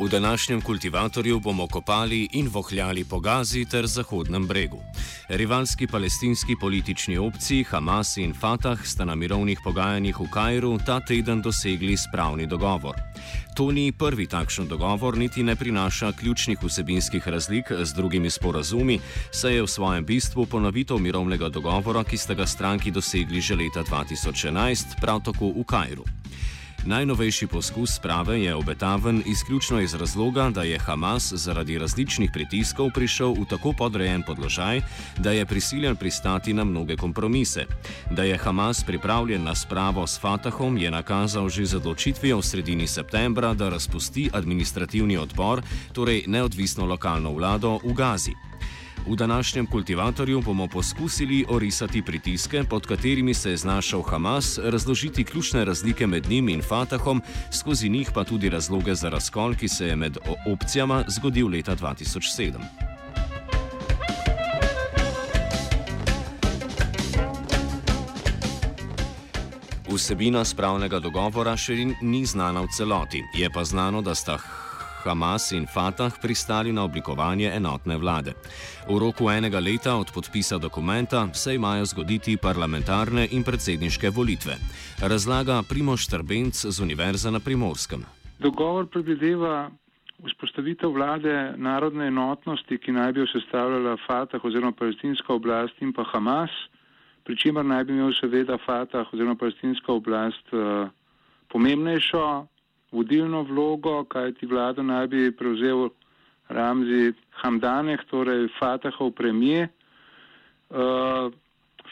V današnjem kultivatorju bomo kopali in vohljali po Gazi ter Zahodnem bregu. Rivalski palestinski politični opciji Hamas in Fatah sta na mirovnih pogajanjih v Kajru ta teden dosegli spravni dogovor. To ni prvi takšen dogovor, niti ne prinaša ključnih vsebinskih razlik z drugimi sporazumi, saj je v svojem bistvu ponovitev mirovnega dogovora, ki sta ga stranki dosegli že leta 2011, prav tako v Kajru. Najnovejši poskus sprave je obetaven izključno iz razloga, da je Hamas zaradi različnih pritiskov prišel v tako podrejen položaj, da je prisiljen pristati na mnoge kompromise. Da je Hamas pripravljen na spravo s Fatahom, je nakazal že z odločitvijo v sredini septembra, da razpusti administrativni odbor, torej neodvisno lokalno vlado v Gazi. V današnjem kultivatorju bomo poskusili orisati pritiske, pod katerimi se je znašel Hamas, razložiti ključne razlike med njim in Fatahom, skozi njih pa tudi razloge za razkol, ki se je med opcijama zgodil leta 2007. Vsebina spravnega dogovora še ni znana v celoti, je pa znano, da sta Hamas in Fatah pristali na oblikovanje enotne vlade. V roku enega leta od podpisa dokumenta se imajo zgoditi parlamentarne in predsedniške volitve. Razlaga Primoš Trbenc z Univerze na Primorskem. Dogovor predvideva vzpostavitev vlade narodne enotnosti, ki naj bi jo sestavljala Fatah oziroma palestinska oblast in pa Hamas, pri čemer naj bi imel seveda Fatah oziroma palestinska oblast uh, pomembnejšo vodilno vlogo, kajti vlado naj bi prevzel Ramzi Hamdaneh, torej Fatahov premije. Uh,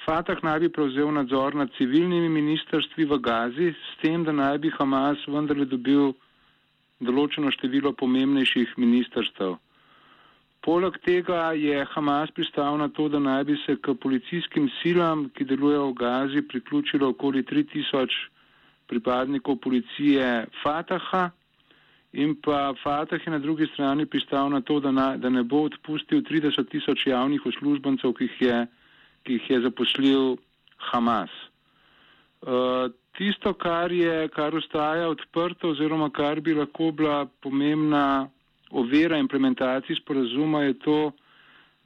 Fatah naj bi prevzel nadzor nad civilnimi ministrstvi v Gazi, s tem, da naj bi Hamas vendarle dobil določeno število pomembnejših ministrstv. Poleg tega je Hamas pristal na to, da naj bi se k policijskim silam, ki delujejo v Gazi, priključilo okoli 3000 pripadnikov policije Fataha in pa Fatah je na drugi strani pristal na to, da, na, da ne bo odpustil 30 tisoč javnih uslužbencev, ki jih je, ki jih je zaposlil Hamas. Uh, tisto, kar, je, kar ostaja odprto oziroma kar bi lahko bila pomembna ovira implementaciji sporazuma je to,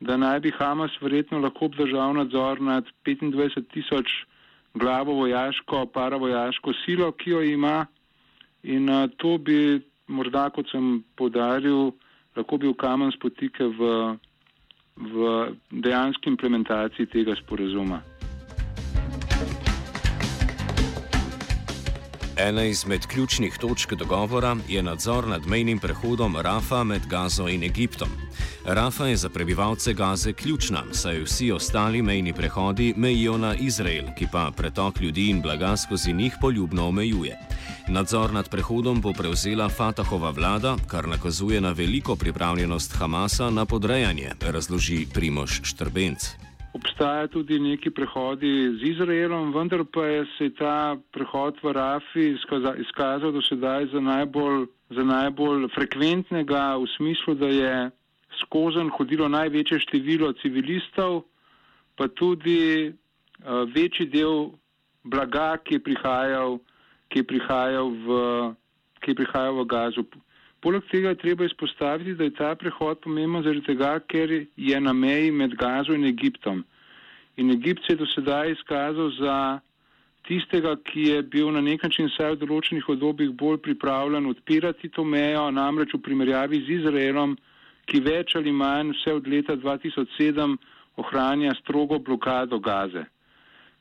da naj bi Hamas verjetno lahko obdržal nadzor nad 25 tisoč glavo vojaško, paravojaško silo, ki jo ima in uh, to bi morda, kot sem podaril, lahko bil kamen spotike v, v dejanski implementaciji tega sporazuma. Ena izmed ključnih točk dogovora je nadzor nad mejnim prehodom Rafa med Gazo in Egiptom. Rafa je za prebivalce Gaze ključna, saj vsi ostali mejni prehodi mejijo na Izrael, ki pa pretok ljudi in blaga skozi njih poljubno omejuje. Nadzor nad prehodom bo prevzela Fatahova vlada, kar nakazuje na veliko pripravljenost Hamasa na podrejanje, razloži Primoš Štrbenc. Obstaja tudi neki prehodi z Izraelom, vendar pa je se ta prehod v Rafi izkazal do sedaj za najbolj, za najbolj frekventnega v smislu, da je skozen hodilo največje število civilistov, pa tudi uh, večji del blaga, ki je prihajal, ki je prihajal, v, ki je prihajal v gazu. Poleg tega je treba izpostaviti, da je ta prehod pomemben zaradi tega, ker je na meji med Gazo in Egiptom. In Egipt se je do sedaj izkazal za tistega, ki je bil na nek način vsaj v določenih obdobjih bolj pripravljen odpirati to mejo, namreč v primerjavi z Izraelom, ki več ali manj vse od leta 2007 ohranja strogo blokado Gaze.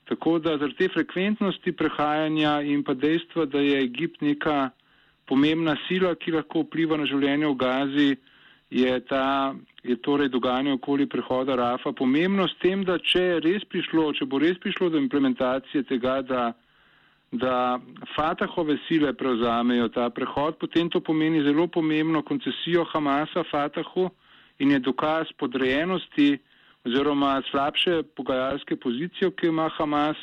Tako da zaradi te frekventnosti prehajanja in pa dejstva, da je Egipt neka pomembna sila, ki lahko vpliva na življenje v Gazi, je, ta, je torej dogajanje okoli prehoda Rafa pomembno s tem, da če res prišlo, če bo res prišlo do implementacije tega, da da Fatahove sile prevzamejo ta prehod, potem to pomeni zelo pomembno koncesijo Hamasa Fatahu in je dokaz podrejenosti oziroma slabše pogajalske pozicije, ki ima Hamas,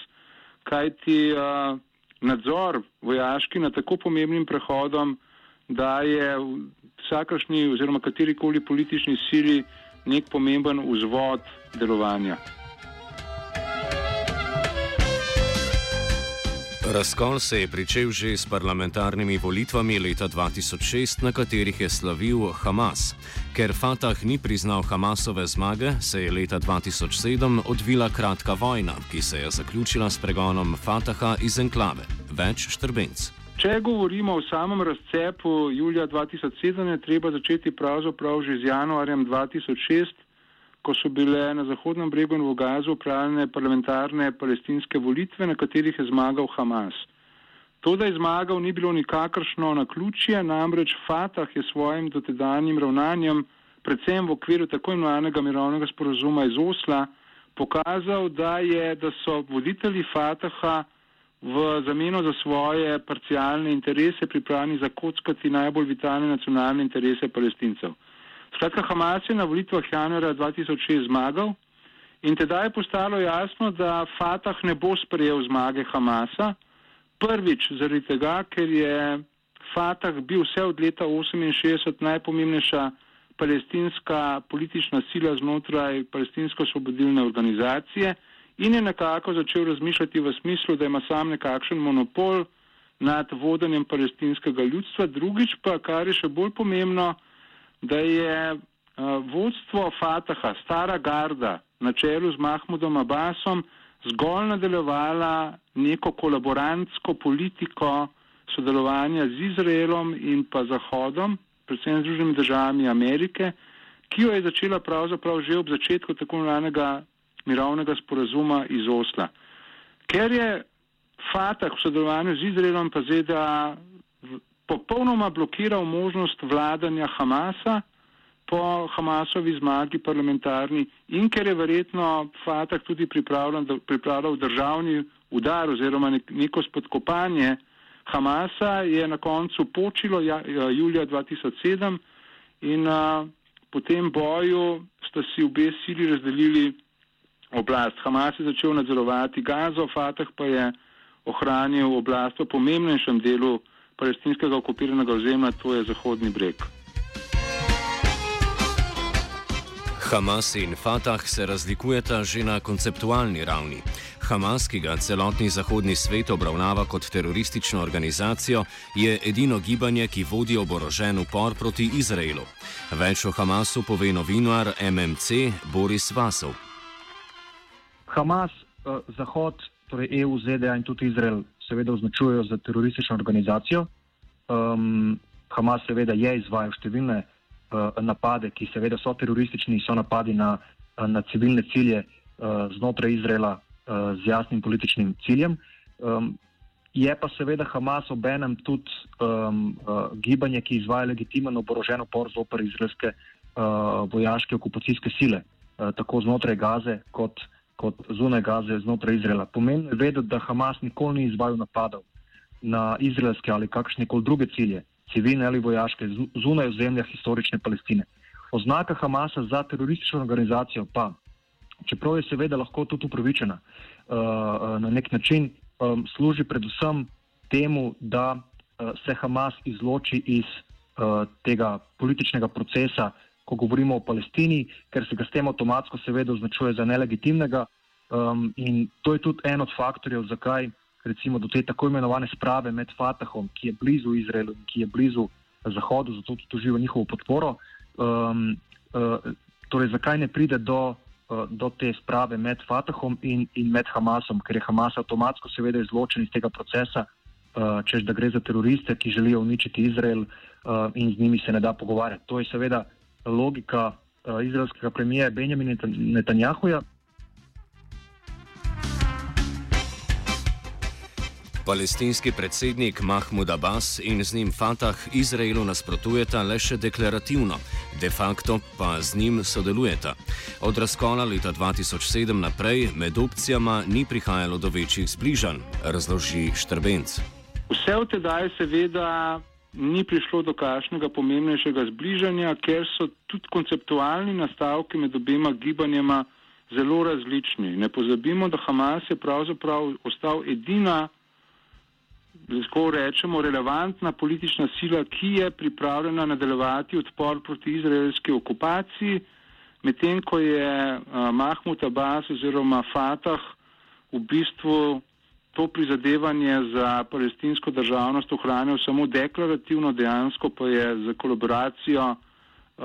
kajti uh, nadzor vojaški nad tako pomembnim prehodom daje vsakršni oziroma katerikoli politični sili nek pomemben vzvod delovanja. Razkol se je pričel že s parlamentarnimi volitvami leta 2006, na katerih je slavil Hamas. Ker Fatah ni priznal Hamasove zmage, se je leta 2007 odvila kratka vojna, ki se je zaključila s pregonom Fataha iz enklave. Več štrbenc. Če govorimo o samem razcepu julija 2007, je treba začeti pravzaprav že z januarjem 2006, ko so bile na Zahodnem bregu in v Gazu upravljene parlamentarne palestinske volitve, na katerih je zmagal Hamas. To, da je zmagal, ni bilo nikakršno na ključje, namreč Fatah je svojim dotedanjim ravnanjem, predvsem v okviru tako imenovanega mirovnega sporozuma iz Osla, pokazal, da, je, da so voditelji Fataha v zameno za svoje parcialne interese pripravljeni zakockati najbolj vitalne nacionalne interese palestincev. Skratka, Hamas je na volitvah januarja 2006 zmagal in teda je postalo jasno, da Fatah ne bo sprejel zmage Hamasa. Prvič zaradi tega, ker je Fatah bil vse od leta 1968 najpomembnejša palestinska politična sila znotraj palestinsko-svobodilne organizacije in je nekako začel razmišljati v smislu, da ima sam nekakšen monopol nad vodenjem palestinskega ljudstva. Drugič pa, kar je še bolj pomembno, da je uh, vodstvo Fataha, stara garda, na čelu z Mahmudom Abbasom, zgolj nadaljevala neko kolaborantsko politiko sodelovanja z Izraelom in pa Zahodom, predvsem Združenimi državami Amerike, ki jo je začela pravzaprav že ob začetku tako imenovanega mirovnega sporazuma iz Osla. Ker je Fatah v sodelovanju z Izraelom pa ZDA popolnoma blokiral možnost vladanja Hamasa po Hamasovi zmagi parlamentarni in ker je verjetno Fatah tudi pripravljal državni udar oziroma neko spodkopanje Hamasa, je na koncu počilo ja, julija 2007 in a, po tem boju sta si obe sili razdelili oblast. Hamas je začel nadzorovati Gazo, Fatah pa je ohranil oblast v pomembnejšem delu palestinskega okupiranega ozemlja, to je Zahodni breg. Hamas in Fatah se razlikujeta že na konceptualni ravni. Hamas, ki ga celotni zahodni svet obravnava kot teroristično organizacijo, je edino gibanje, ki vodi oborožen upor proti Izraelu. Več o Hamasu pove novinar MMC Boris Vasov. Hamas, eh, Zahod, torej EU, ZDA in tudi Izrael seveda označujejo za teroristično organizacijo. Um, Hamas seveda je izvajal številne uh, napade, ki seveda so teroristični, so napadi na, uh, na civilne cilje uh, znotraj Izraela uh, z jasnim političnim ciljem. Um, je pa seveda Hamas obenem tudi um, uh, gibanje, ki izvaja legitimen oborožen upor zoper izraelske uh, vojaške okupacijske sile, uh, tako znotraj Gaze kot kot zunaj Gaze, znotraj Izraela. Pomembno je vedeti, da Hamas nikoli ni izvajal napadov na izraelske ali kakšne koli druge cilje, civilne ali vojaške, zunaj ozemlja historične Palestine. Oznaka Hamasa za teroristično organizacijo pa, čeprav je seveda lahko tudi upravičena, uh, uh, na nek način um, služi predvsem temu, da uh, se Hamas izloči iz tega političnega procesa, ko govorimo o Palestini, ker se ga s tem avtomatsko seveda označuje za nelegitimnega. Um, in to je tudi en od faktorjev, zakaj recimo do te tako imenovane sprave med Fatahom, ki je blizu Izraelu in ki je blizu Zahodu, zato tudi uživa njihovo podporo. Um, uh, torej, zakaj ne pride do, uh, do te sprave med Fatahom in, in med Hamasom, ker je Hamas avtomatsko seveda izločen iz tega procesa, uh, čež da gre za teroriste, ki želijo uničiti Izrael uh, in z njimi se ne da pogovarjati. To je seveda logika uh, izraelskega premijeja Benjamina Netanjahuja. Palestinski predsednik Mahmud Abbas in z njim Fatah Izraelu nasprotujeta le še deklarativno. de facto pa z njim sodelujeta. Od razkola leta 2007 naprej med opcijama ni prihajalo do večjih zbližanj, razloži Štrbenc. Vse od tedaj seveda ni prišlo do kakšnega pomembnejšega zbližanja, ker so tudi konceptualni nastavki med obema gibanjema zelo različni. Ne pozabimo, da Hamas je pravzaprav ostal edina, lahko rečemo, relevantna politična sila, ki je pripravljena nadaljevati odpor proti izraelski okupaciji, medtem ko je Mahmud Abbas oziroma Fatah v bistvu to prizadevanje za palestinsko državnost ohranil samo deklarativno, dejansko pa je za kolaboracijo uh,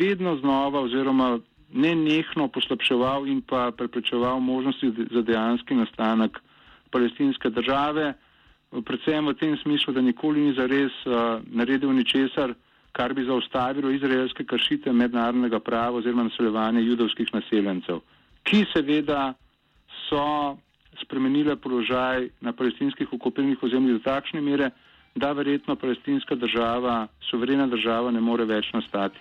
vedno znova oziroma nenehno poslabševal in pa preprečeval možnosti za dejanski nastanek palestinske države, predvsem v tem smislu, da nikoli ni zares uh, naredil ničesar, kar bi zaustavilo izraelske kršite mednarodnega prava oziroma naseljevanje judovskih naseljencev, ki seveda so spremenile položaj na palestinskih okupiranih ozemljih do takšne mere, da verjetno palestinska država, suverena država ne more več nastati.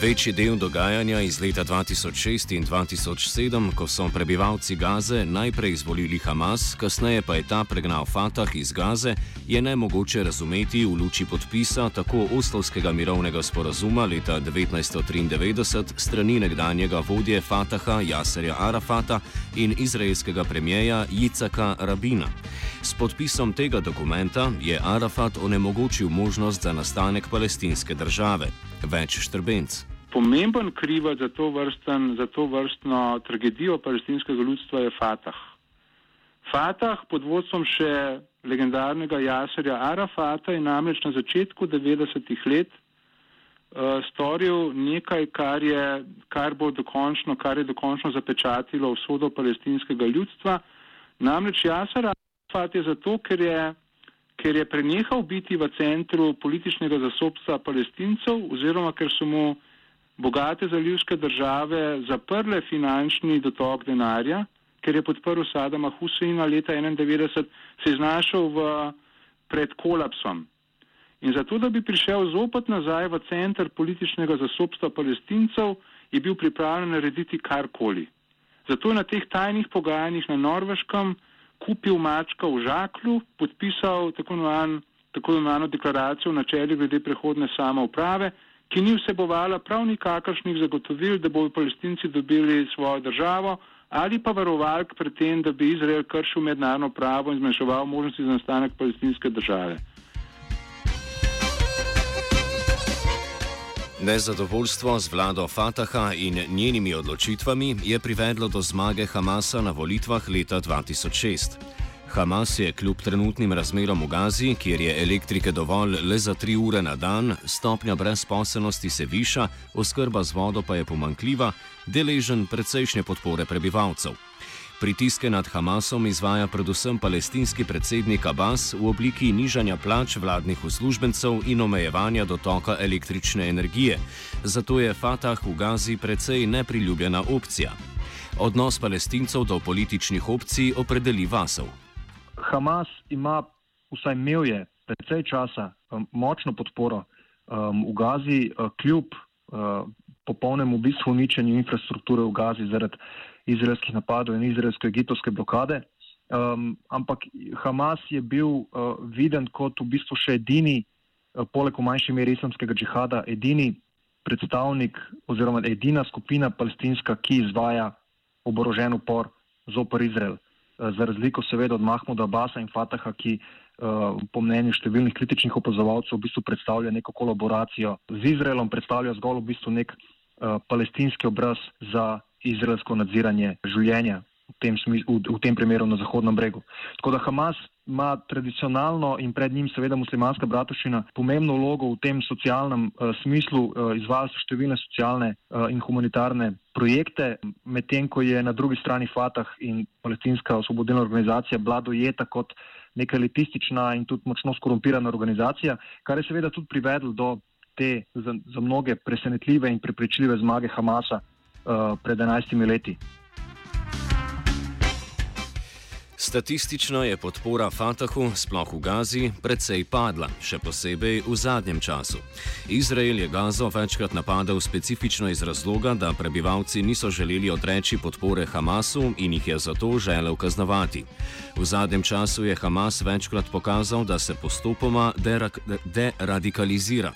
Večji del dogajanja iz leta 2006 in 2007, ko so prebivalci Gaze najprej izvolili Hamas, kasneje pa je ta pregnal Fatah iz Gaze, je nemogoče razumeti v luči podpisa tako Oslovskega mirovnega sporazuma leta 1993 strani nekdanjega vodje Fataha Jaserja Arafata in izraelskega premijeja Jicaka Rabina. S podpisom tega dokumenta je Arafat onemogočil možnost za nastanek palestinske države. Več štrbenc. Pomemben krivac za za to vrstno tragedijo palestinskega ljudstva je Fatah. Fatah pod vodstvom še legendarnega Jaserja Arafata je namreč na začetku 90-ih let uh, storil nekaj, kar, je, kar bo dokončno, kar je dokončno zapečatilo vsodo palestinskega ljudstva. Namreč Jaser Arafat je zato, ker je ker je prenehal biti v centru političnega zasobstva palestincev oziroma ker so mu bogate zalivske države zaprle finančni dotok denarja, ker je podprl Sadama Huseina leta 1991, se je znašel v, pred kolapsom. In zato, da bi prišel zopet nazaj v center političnega zasobstva palestincev, je bil pripravljen narediti karkoli. Zato je na teh tajnih pogajanjih na Norveškem kupil mačka v žaklu, podpisal tako imenovano deklaracijo o načeli glede prehodne samouprave, ki ni vsebovala prav nikakršnih zagotovil, da bodo palestinci dobili svojo državo ali pa varovalk pred tem, da bi Izrael kršil mednarodno pravo in zmanjševal možnosti za nastanek palestinske države. Nezadovoljstvo z vlado Fataha in njenimi odločitvami je privedlo do zmage Hamasa na volitvah leta 2006. Hamas je kljub trenutnim razmerom v Gazi, kjer je elektrike dovolj le za tri ure na dan, stopnja brezposelnosti se viša, oskrba z vodo pa je pomankljiva, deležen precejšnje podpore prebivalcev. Pritiske nad Hamasom izvaja predvsem palestinski predsednik Abbas v obliki nižanja plač vladnih uslužbencev in omejevanja dotoka električne energije. Zato je Fatah v Gazi precej nepriljubljena opcija. Odnos palestincev do političnih opcij opredeli Vasov. Hamas ima, vsaj imel je, precej časa um, močno podporo um, v Gazi, uh, kljub uh, popolnemu bistvu uničenju infrastrukture v Gazi zaradi izraelskih napadov in izraelsko-egiptovske blokade. Um, ampak Hamas je bil uh, viden kot v bistvu še edini, uh, poleg v manjši meri islamskega džihada, edini predstavnik oziroma edina skupina palestinska, ki izvaja oborožen upor zoper Izrael. Uh, za razliko seveda od Mahmuda Abasa in Fataha, ki uh, po mnenju številnih kritičnih opazovalcev v bistvu predstavlja neko kolaboracijo z Izraelom, predstavlja zgolj v bistvu nek uh, palestinski obraz za izraelsko nadziranje življenja, v tem, v, v tem primeru na Zahodnem bregu. Tako da Hamas ima tradicionalno in pred njim seveda muslimanska bratovščina pomembno vlogo v tem socialnem uh, smislu, uh, izvaja so številne socialne uh, in humanitarne projekte, medtem ko je na drugi strani Fatah in palestinska osvobodilna organizacija bila dojeta kot neka elitistična in tudi močno skorumpirana organizacija, kar je seveda tudi privedlo do te za, za mnoge presenetljive in prepričljive zmage Hamasa pred 11 leti. Statistično je podpora Fatahu, sploh v Gazi, precej padla, še posebej v zadnjem času. Izrael je Gazo večkrat napadal specifično iz razloga, da prebivalci niso želeli odreči podpore Hamasu in jih je zato želel kaznovati. V zadnjem času je Hamas večkrat pokazal, da se postopoma deradikalizira.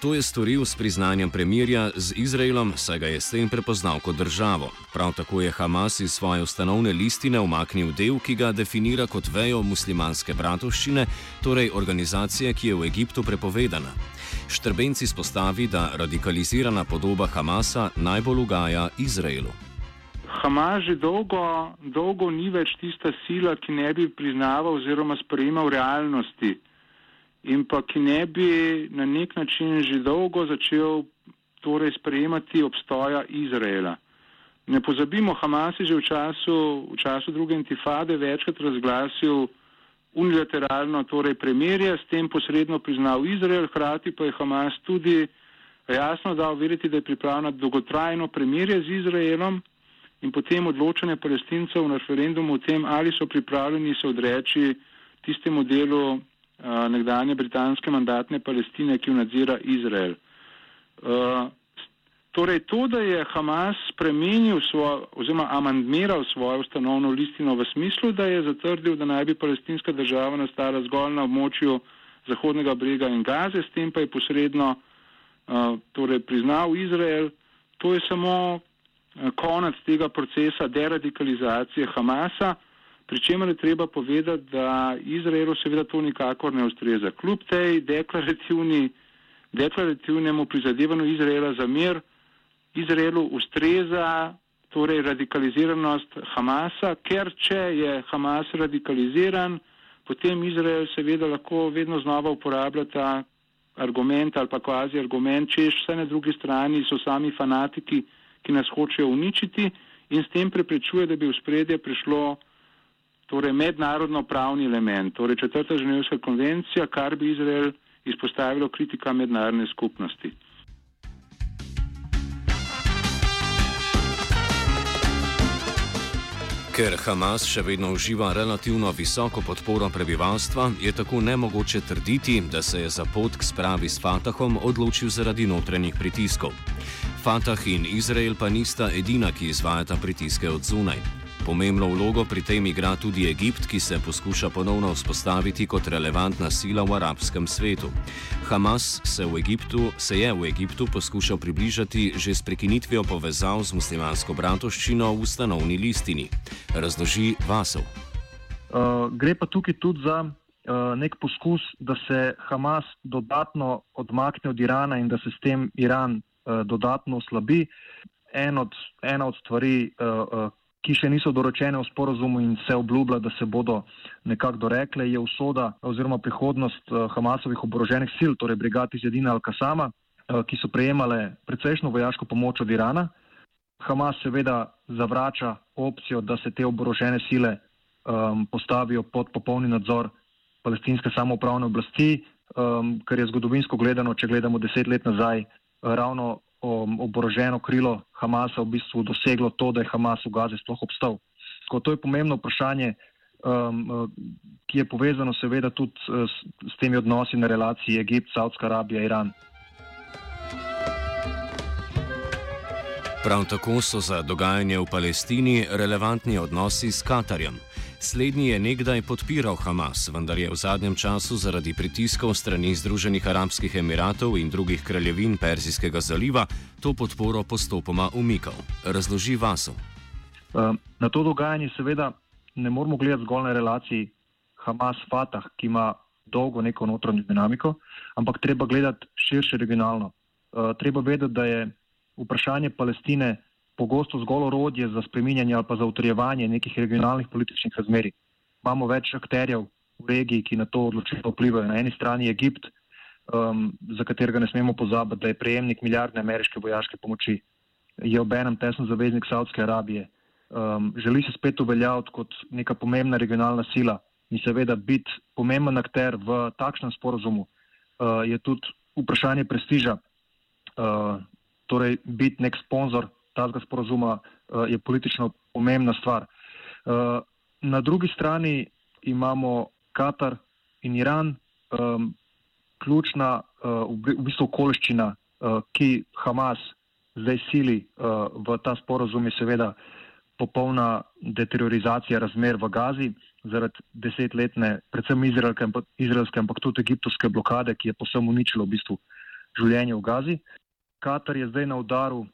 To je storil s priznanjem premirja z Izraelom, saj ga je s tem prepoznal kot državo. Prav tako je Hamas iz svoje ustanovne listine umaknil del, ki ga definira kot vejo muslimanske bratovščine, torej organizacije, ki je v Egiptu prepovedana. Štrbenci spostavi, da radikalizirana podoba Hamasa najbolj ugaja Izraelu. Hamas že dolgo, dolgo ni več tista sila, ki ne bi priznaval oziroma sprejemal realnosti in pa ki ne bi na nek način že dolgo začel torej sprejemati obstoja Izraela. Ne pozabimo, Hamas je že v času, v času druge intifade večkrat razglasil unilateralno torej premirje, s tem posredno priznal Izrael, hkrati pa je Hamas tudi jasno dal veriti, da je pripravljen na dolgotrajno premirje z Izraelom in potem odločanje palestincev na referendumu o tem, ali so pripravljeni se odreči tistemu delu nekdanje britanske mandatne Palestine, ki jo nadzira Izrael. Uh, torej, to, da je Hamas spremenil svojo, oziroma amandmiral svojo ustanovno listino v smislu, da je zatrdil, da naj bi palestinska država nastala zgolj na območju Zahodnega brega in Gaze, s tem pa je posredno uh, torej, priznal Izrael, to je samo uh, konec tega procesa deradikalizacije Hamasa. Pričemer je treba povedati, da Izraelu seveda to nikakor ne ustreza. Kljub tej deklarativni, deklarativnemu prizadevanju Izraela za mir, Izraelu ustreza torej radikaliziranost Hamasa, ker če je Hamas radikaliziran, potem Izrael seveda lahko vedno znova uporablja ta argument ali pa kvazi argument, češ vse na drugi strani so sami fanatiki, ki nas hočejo uničiti in s tem preprečuje, da bi v spredje prišlo torej mednarodno pravni element, torej četrta ženevska konvencija, kar bi Izrael izpostavilo kritika mednarodne skupnosti. Ker Hamas še vedno uživa relativno visoko podporo prebivalstva, je tako nemogoče trditi, da se je za pot k spravi s Fatahom odločil zaradi notranjih pritiskov. Fatah in Izrael pa nista edina, ki izvajata pritiske od zunaj. Pomembno vlogo pri tem igra tudi Egipt, ki se poskuša ponovno vzpostaviti kot relevantna sila v arabskem svetu. Hamas se, v Egiptu, se je v Egiptu poskušal približati že s prekinitvijo povezav z muslimansko bratovščino v ustanovni listini. Razloži Vasov. Uh, gre pa tukaj tudi za uh, nek poskus, da se Hamas dodatno odmakne od Irana in da se s tem Iran uh, dodatno oslabi. En od, ena od stvari, uh, uh, ki še niso doročene v sporozumu in se obljublja, da se bodo nekako dorekle, je usoda oziroma prihodnost uh, Hamasovih oboroženih sil, torej brigad iz Jedina Al-Kasama, uh, ki so prejemale precejšno vojaško pomoč od Irana. Hamas seveda zavrača opcijo, da se te oborožene sile um, postavijo pod popolni nadzor palestinske samoupravne oblasti, um, kar je zgodovinsko gledano, če gledamo deset let nazaj, ravno um, oboroženo krilo Hamasa v bistvu doseglo to, da je Hamas v Gazi sploh obstal. Tako, to je pomembno vprašanje, um, uh, ki je povezano seveda tudi uh, s, s temi odnosi na relaciji Egipt, Saudska Arabija, Iran. Prav tako so za dogajanje v Palestini relevantni odnosi s Katarjem. Slednji je nekdaj podpiral Hamas, vendar je v zadnjem času zaradi pritiskov strani Združenih arabskih emiratov in drugih kraljevin Perzijskega zaliva to podporo postopoma umikal. Razloži Vaso. Ehm, na to dogajanje seveda ne moramo gledati zgolj na relaciji Hamas-Fatah, ki ima dolgo neko notranjo dinamiko, ampak treba gledati širše regionalno. Ehm, treba vedeti, da je vprašanje Palestine pogosto zgolj orodje za spreminjanje ali pa za utrjevanje nekih regionalnih političnih razmerij. Imamo več akterjev v regiji, ki na to odločitev vplivajo. Na eni strani je Egipt, um, za katerega ne smemo pozabiti, da je prejemnik milijardne ameriške vojaške pomoči, je obenem tesen zaveznik Saudske Arabije. Um, želi se spet uveljaviti kot neka pomembna regionalna sila in seveda biti pomemben akter v takšnem sporozumu uh, je tudi vprašanje prestiža, uh, torej biti nek sponzor tega sporazuma uh, je politično pomembna stvar. Uh, na drugi strani imamo Katar in Iran, um, ključna uh, v, bistvu okoliščina, ki Hamas zdaj sili v ta sporozum, je seveda popolna deteriorizacija razmer v Gazi zaradi desetletne, predvsem izraelske, izraelske, ampak tudi egiptovske blokade, ki je posebno uničilo v bistvu življenje v Gazi. Katar je zdaj na udaru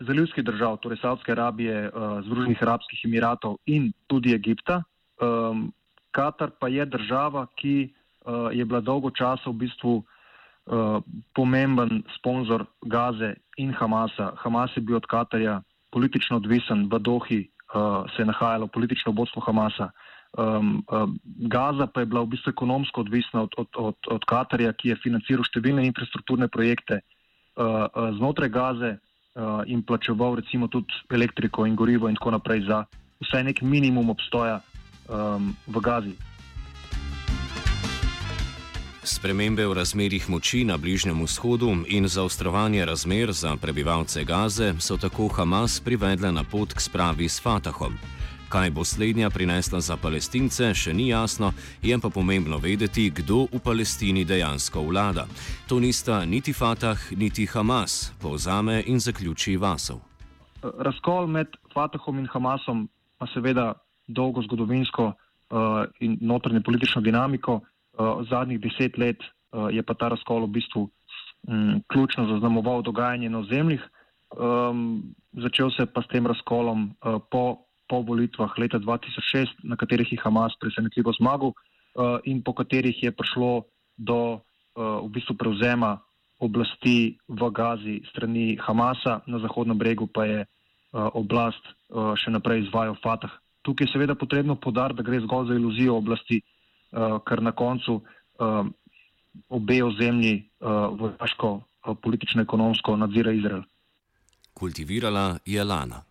zalivskih držav, torej Saudske Arabije, uh, Združenih arabskih emiratov in tudi Egipta. Um, Katar pa je država, ki uh, je bila dolgo časa v bistvu uh, pomemben sponzor Gaze in Hamasa. Hamas je bil od Katarja politično odvisen, v Dohi uh, se je nahajalo politično vodstvo Hamasa. Um, um, Gaza pa je bila v bistvu ekonomsko odvisna od, od, od, od Katarja, ki je financiral številne infrastrukturne projekte uh, znotraj Gaze in plačeval recimo tudi elektriko in gorivo in tako naprej za vsaj nek minimum obstoja um, v Gazi. Spremembe v razmerih moči na Bližnjem vzhodu in zaostrovanje razmer za prebivalce Gaze so tako Hamas privedle na pot k spravi s Fatahom. Kaj bo slednja prinesla za palestince, še ni jasno, je pa pomembno vedeti, kdo v Palestini dejansko vlada. To nista niti Fatah, niti Hamas, povzame in zaključi Vasov. Razkol med Fatahom in Hamasom pa seveda dolgo zgodovinsko uh, in notranje politično dinamiko. Uh, zadnjih deset let uh, je pa ta razkol v bistvu um, ključno zaznamoval dogajanje na ozemljih. Um, začel se pa s tem razkolom uh, po po volitvah leta 2006, na katerih je Hamas presenetljivo zmagal uh, in po katerih je prišlo do uh, v bistvu prevzema oblasti v Gazi strani Hamasa, na Zahodnem bregu pa je uh, oblast uh, še naprej izvajal Fatah. Tukaj je seveda potrebno podariti, da gre zgolj za iluzijo oblasti, uh, ker na koncu uh, obe ozemlji uh, vojaško, uh, politično, ekonomsko nadzira Izrael. Kultivirala je Lana.